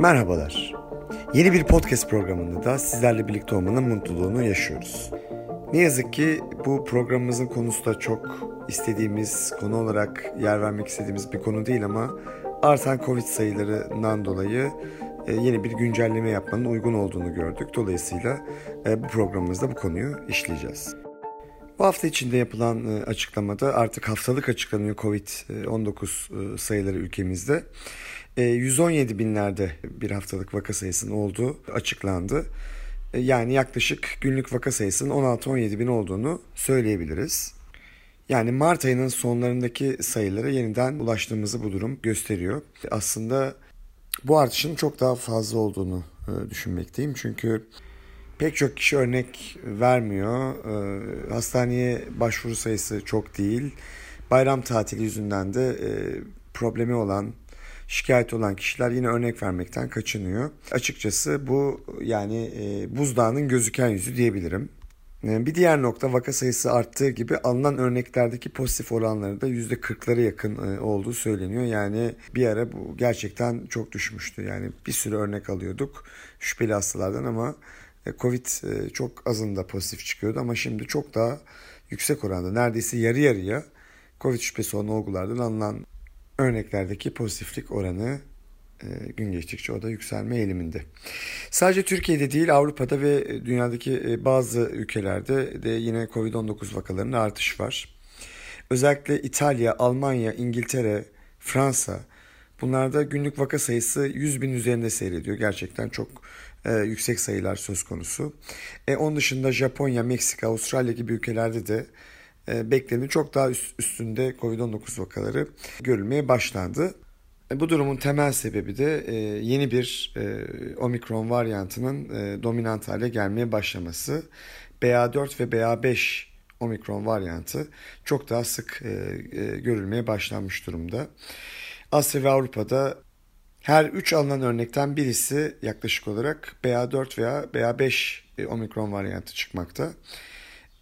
Merhabalar. Yeni bir podcast programında da sizlerle birlikte olmanın mutluluğunu yaşıyoruz. Ne yazık ki bu programımızın konusu da çok istediğimiz konu olarak yer vermek istediğimiz bir konu değil ama artan Covid sayılarından dolayı e, yeni bir güncelleme yapmanın uygun olduğunu gördük. Dolayısıyla e, bu programımızda bu konuyu işleyeceğiz. Bu hafta içinde yapılan e, açıklamada artık haftalık açıklanıyor Covid-19 sayıları ülkemizde. 117 binlerde bir haftalık vaka sayısının olduğu açıklandı. Yani yaklaşık günlük vaka sayısının 16-17 bin olduğunu söyleyebiliriz. Yani Mart ayının sonlarındaki sayılara yeniden ulaştığımızı bu durum gösteriyor. Aslında bu artışın çok daha fazla olduğunu e, düşünmekteyim. Çünkü pek çok kişi örnek vermiyor. E, hastaneye başvuru sayısı çok değil. Bayram tatili yüzünden de e, problemi olan, şikayet olan kişiler yine örnek vermekten kaçınıyor. Açıkçası bu yani buzdağının gözüken yüzü diyebilirim. Ee, bir diğer nokta vaka sayısı arttığı gibi alınan örneklerdeki pozitif oranları da %40'lara yakın e, olduğu söyleniyor. Yani bir ara bu gerçekten çok düşmüştü. Yani bir sürü örnek alıyorduk şüpheli hastalardan ama e, Covid e, çok azında pozitif çıkıyordu ama şimdi çok daha yüksek oranda neredeyse yarı yarıya Covid şüphesi olan olgulardan alınan örneklerdeki pozitiflik oranı e, gün geçtikçe o da yükselme eğiliminde. Sadece Türkiye'de değil Avrupa'da ve dünyadaki e, bazı ülkelerde de yine Covid-19 vakalarının artış var. Özellikle İtalya, Almanya, İngiltere, Fransa bunlarda günlük vaka sayısı 100 bin üzerinde seyrediyor. Gerçekten çok e, yüksek sayılar söz konusu. E, onun dışında Japonya, Meksika, Avustralya gibi ülkelerde de e, beklenenin çok daha üst, üstünde Covid-19 vakaları görülmeye başlandı. E, bu durumun temel sebebi de e, yeni bir e, omikron varyantının e, dominant hale gelmeye başlaması. BA4 ve BA5 omikron varyantı çok daha sık e, e, görülmeye başlanmış durumda. Asya ve Avrupa'da her 3 alınan örnekten birisi yaklaşık olarak BA4 veya BA5 e, omikron varyantı çıkmakta.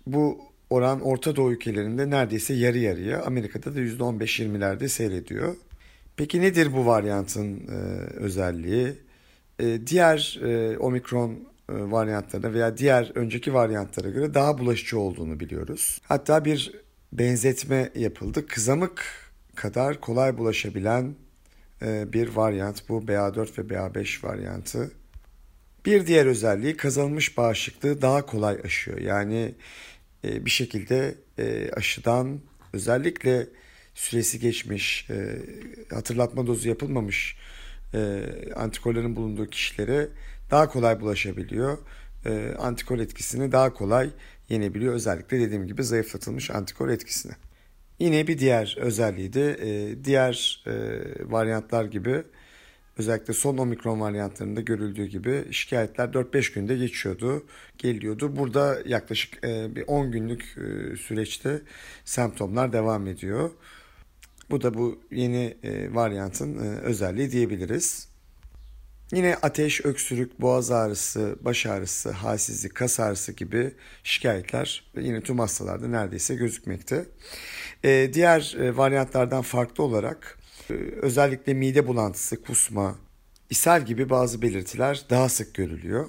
Bu oran Orta Doğu ülkelerinde neredeyse yarı yarıya, Amerika'da da %15-20'lerde seyrediyor. Peki nedir bu varyantın e, özelliği? E, diğer e, omikron e, varyantlarına veya diğer önceki varyantlara göre daha bulaşıcı olduğunu biliyoruz. Hatta bir benzetme yapıldı. Kızamık kadar kolay bulaşabilen bir varyant bu BA4 ve BA5 varyantı. Bir diğer özelliği kazanılmış bağışıklığı daha kolay aşıyor. Yani e, bir şekilde e, aşıdan özellikle süresi geçmiş, e, hatırlatma dozu yapılmamış e, antikorların bulunduğu kişilere daha kolay bulaşabiliyor. E, antikor etkisini daha kolay yenebiliyor. Özellikle dediğim gibi zayıflatılmış antikor etkisini. Yine bir diğer özelliği de e, diğer e, varyantlar gibi özellikle son omikron varyantlarında görüldüğü gibi şikayetler 4-5 günde geçiyordu, geliyordu. Burada yaklaşık e, bir 10 günlük e, süreçte semptomlar devam ediyor. Bu da bu yeni e, varyantın e, özelliği diyebiliriz. Yine ateş, öksürük, boğaz ağrısı, baş ağrısı, halsizlik, kas ağrısı gibi şikayetler yine tüm hastalarda neredeyse gözükmekte. E, diğer e, varyantlardan farklı olarak e, özellikle mide bulantısı, kusma, ishal gibi bazı belirtiler daha sık görülüyor.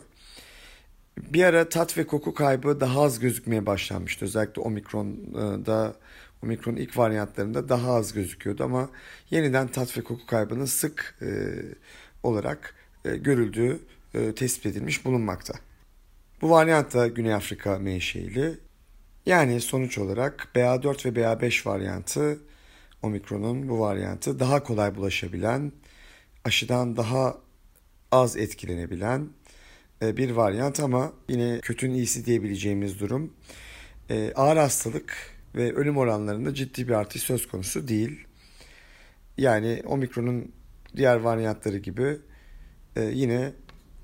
Bir ara tat ve koku kaybı daha az gözükmeye başlanmıştı. Özellikle omikronda Omikron ilk varyantlarında daha az gözüküyordu ama yeniden tat ve koku kaybının sık e, olarak e, görüldüğü e, tespit edilmiş bulunmakta. Bu varyant da Güney Afrika menşeili. Yani sonuç olarak BA4 ve BA5 varyantı omikronun bu varyantı daha kolay bulaşabilen, aşıdan daha az etkilenebilen e, bir varyant ama yine kötünün iyisi diyebileceğimiz durum. E, ağır hastalık ve ölüm oranlarında ciddi bir artış söz konusu değil. Yani omikronun diğer varyantları gibi e, yine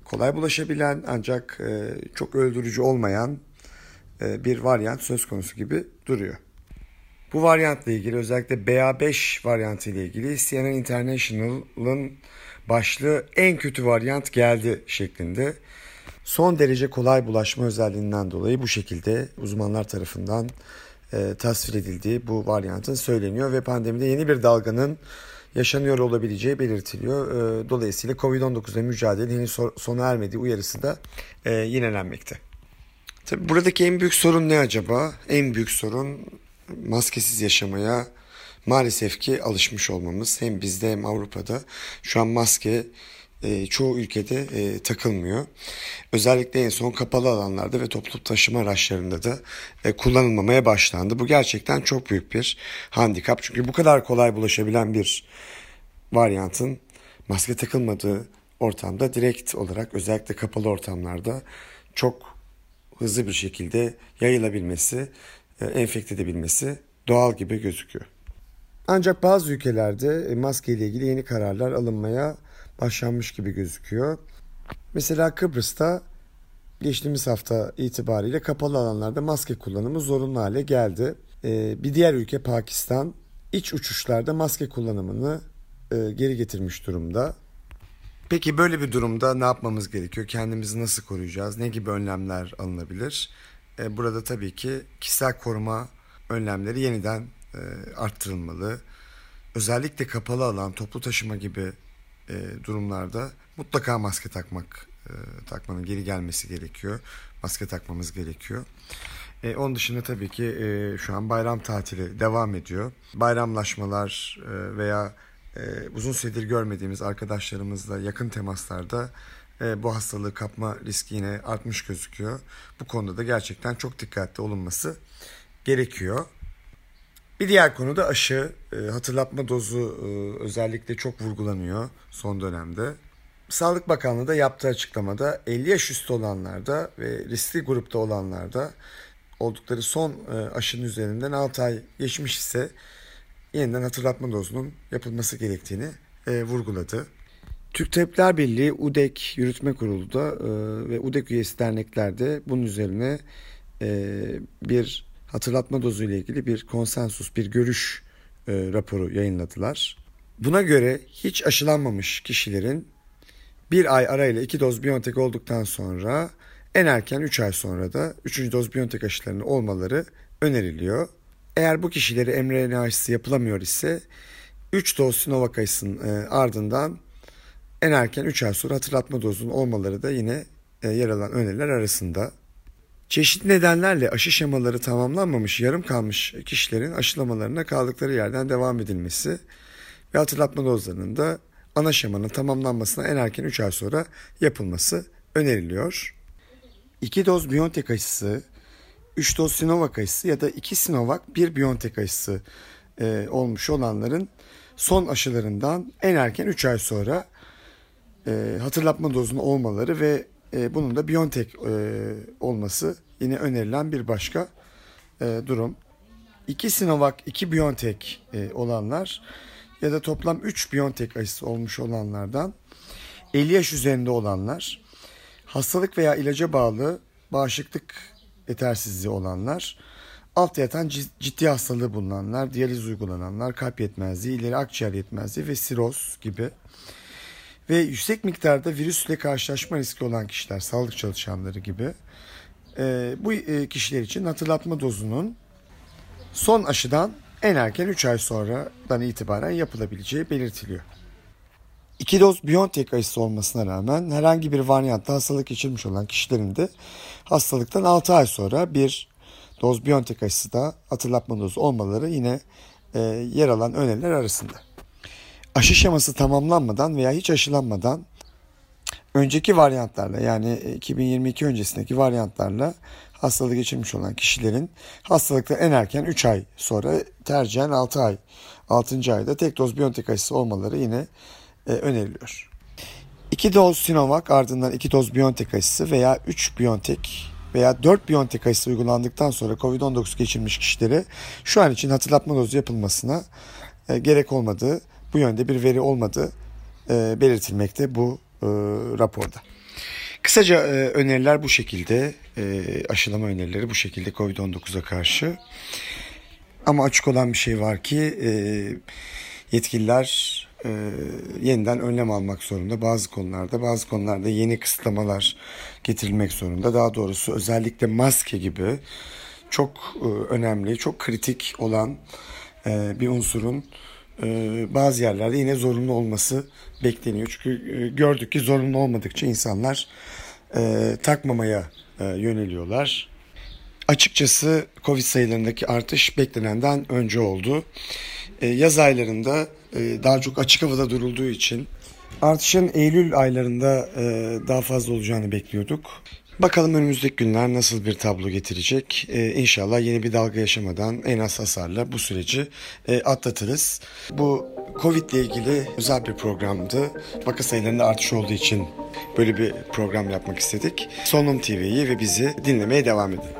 kolay bulaşabilen ancak e, çok öldürücü olmayan e, bir varyant söz konusu gibi duruyor. Bu varyantla ilgili özellikle BA5 varyantı ile ilgili CNN International'ın başlığı en kötü varyant geldi şeklinde. Son derece kolay bulaşma özelliğinden dolayı bu şekilde uzmanlar tarafından e, tasvir edildiği bu varyantın söyleniyor ve pandemide yeni bir dalganın yaşanıyor olabileceği belirtiliyor. E, dolayısıyla Covid-19 ile mücadele henüz sona ermediği uyarısı da e, yinelenmekte. Tabii buradaki en büyük sorun ne acaba? En büyük sorun maskesiz yaşamaya maalesef ki alışmış olmamız. Hem bizde hem Avrupa'da şu an maske e, çoğu ülkede e, takılmıyor. Özellikle en son kapalı alanlarda ve toplu taşıma araçlarında da e, kullanılmamaya başlandı. Bu gerçekten çok büyük bir handikap. Çünkü bu kadar kolay bulaşabilen bir varyantın maske takılmadığı ortamda direkt olarak özellikle kapalı ortamlarda çok hızlı bir şekilde yayılabilmesi, e, enfekte edebilmesi doğal gibi gözüküyor. Ancak bazı ülkelerde e, maske ile ilgili yeni kararlar alınmaya başlanmış gibi gözüküyor. Mesela Kıbrıs'ta geçtiğimiz hafta itibariyle kapalı alanlarda maske kullanımı zorunlu hale geldi. E, bir diğer ülke Pakistan iç uçuşlarda maske kullanımını geri getirmiş durumda. Peki böyle bir durumda ne yapmamız gerekiyor? Kendimizi nasıl koruyacağız? Ne gibi önlemler alınabilir? E, burada tabii ki kişisel koruma önlemleri yeniden e, arttırılmalı. Özellikle kapalı alan, toplu taşıma gibi e, durumlarda mutlaka maske takmak, takmanın geri gelmesi gerekiyor. Maske takmamız gerekiyor. E, onun dışında tabii ki e, şu an bayram tatili devam ediyor. Bayramlaşmalar e, veya e, uzun süredir görmediğimiz arkadaşlarımızla yakın temaslarda e, bu hastalığı kapma riski yine artmış gözüküyor. Bu konuda da gerçekten çok dikkatli olunması gerekiyor. Bir diğer konu da aşı. E, hatırlatma dozu e, özellikle çok vurgulanıyor son dönemde. Sağlık Bakanlığı da yaptığı açıklamada 50 yaş üstü olanlarda ve riskli grupta olanlarda oldukları son e, aşının üzerinden 6 ay geçmiş ise yeniden hatırlatma dozunun yapılması gerektiğini e, vurguladı. Türk Tabipler Birliği UDEK Yürütme Kurulu da ve UDEK üyesi dernekler de bunun üzerine bir hatırlatma dozu ile ilgili bir konsensus, bir görüş e, raporu yayınladılar. Buna göre hiç aşılanmamış kişilerin bir ay arayla iki doz Biontech olduktan sonra en erken 3 ay sonra da 3. doz Biontech aşılarının olmaları öneriliyor. Eğer bu kişileri mRNA aşısı yapılamıyor ise 3 doz Sinovac aşısının e, ardından en erken 3 ay sonra hatırlatma dozunun olmaları da yine e, yer alan öneriler arasında. Çeşitli nedenlerle aşı şemaları tamamlanmamış, yarım kalmış kişilerin aşılamalarına kaldıkları yerden devam edilmesi ve hatırlatma dozlarının da ana şemanın tamamlanmasına en erken 3 ay sonra yapılması öneriliyor. 2 doz Biontech aşısı 3 doz Sinovac aşısı ya da 2 Sinovac 1 BioNTech aşısı e, olmuş olanların son aşılarından en erken 3 ay sonra e, hatırlatma dozunu olmaları ve e, bunun da BioNTech e, olması yine önerilen bir başka e, durum. 2 Sinovac, 2 BioNTech olanlar ya da toplam 3 BioNTech aşısı olmuş olanlardan 50 yaş üzerinde olanlar hastalık veya ilaca bağlı bağışıklık yetersizliği olanlar, alt yatan ciddi hastalığı bulunanlar, diyaliz uygulananlar, kalp yetmezliği, ileri akciğer yetmezliği ve siroz gibi ve yüksek miktarda virüsle karşılaşma riski olan kişiler, sağlık çalışanları gibi e, bu e, kişiler için hatırlatma dozunun son aşıdan en erken 3 ay sonradan itibaren yapılabileceği belirtiliyor. İki doz BioNTech aşısı olmasına rağmen herhangi bir varyantta hastalık geçirmiş olan kişilerin de hastalıktan 6 ay sonra bir doz BioNTech aşısı da hatırlatma dozu olmaları yine e, yer alan öneriler arasında. Aşı şeması tamamlanmadan veya hiç aşılanmadan önceki varyantlarla yani 2022 öncesindeki varyantlarla hastalığı geçirmiş olan kişilerin hastalıktan en erken 3 ay sonra tercihen 6 ay 6. ayda tek doz BioNTech aşısı olmaları yine e, öneriliyor. 2 doz Sinovac ardından 2 doz BioNTech aşısı veya 3 BioNTech veya 4 BioNTech aşısı uygulandıktan sonra COVID-19 geçirmiş kişilere şu an için hatırlatma dozu yapılmasına e, gerek olmadığı, bu yönde bir veri olmadığı e, belirtilmekte bu e, raporda. Kısaca e, öneriler bu şekilde, e, aşılama önerileri bu şekilde COVID-19'a karşı. Ama açık olan bir şey var ki e, yetkililer e, yeniden önlem almak zorunda bazı konularda. Bazı konularda yeni kısıtlamalar getirilmek zorunda. Daha doğrusu özellikle maske gibi çok e, önemli, çok kritik olan e, bir unsurun bazı yerlerde yine zorunlu olması bekleniyor. Çünkü e, gördük ki zorunlu olmadıkça insanlar e, takmamaya e, yöneliyorlar. Açıkçası Covid sayılarındaki artış beklenenden önce oldu. Yaz aylarında daha çok açık havada durulduğu için artışın Eylül aylarında daha fazla olacağını bekliyorduk. Bakalım önümüzdeki günler nasıl bir tablo getirecek. Ee, inşallah yeni bir dalga yaşamadan en az hasarla bu süreci e, atlatırız. Bu Covid ile ilgili özel bir programdı. Vaka sayılarında artış olduğu için böyle bir program yapmak istedik. Solunum TV'yi ve bizi dinlemeye devam edin.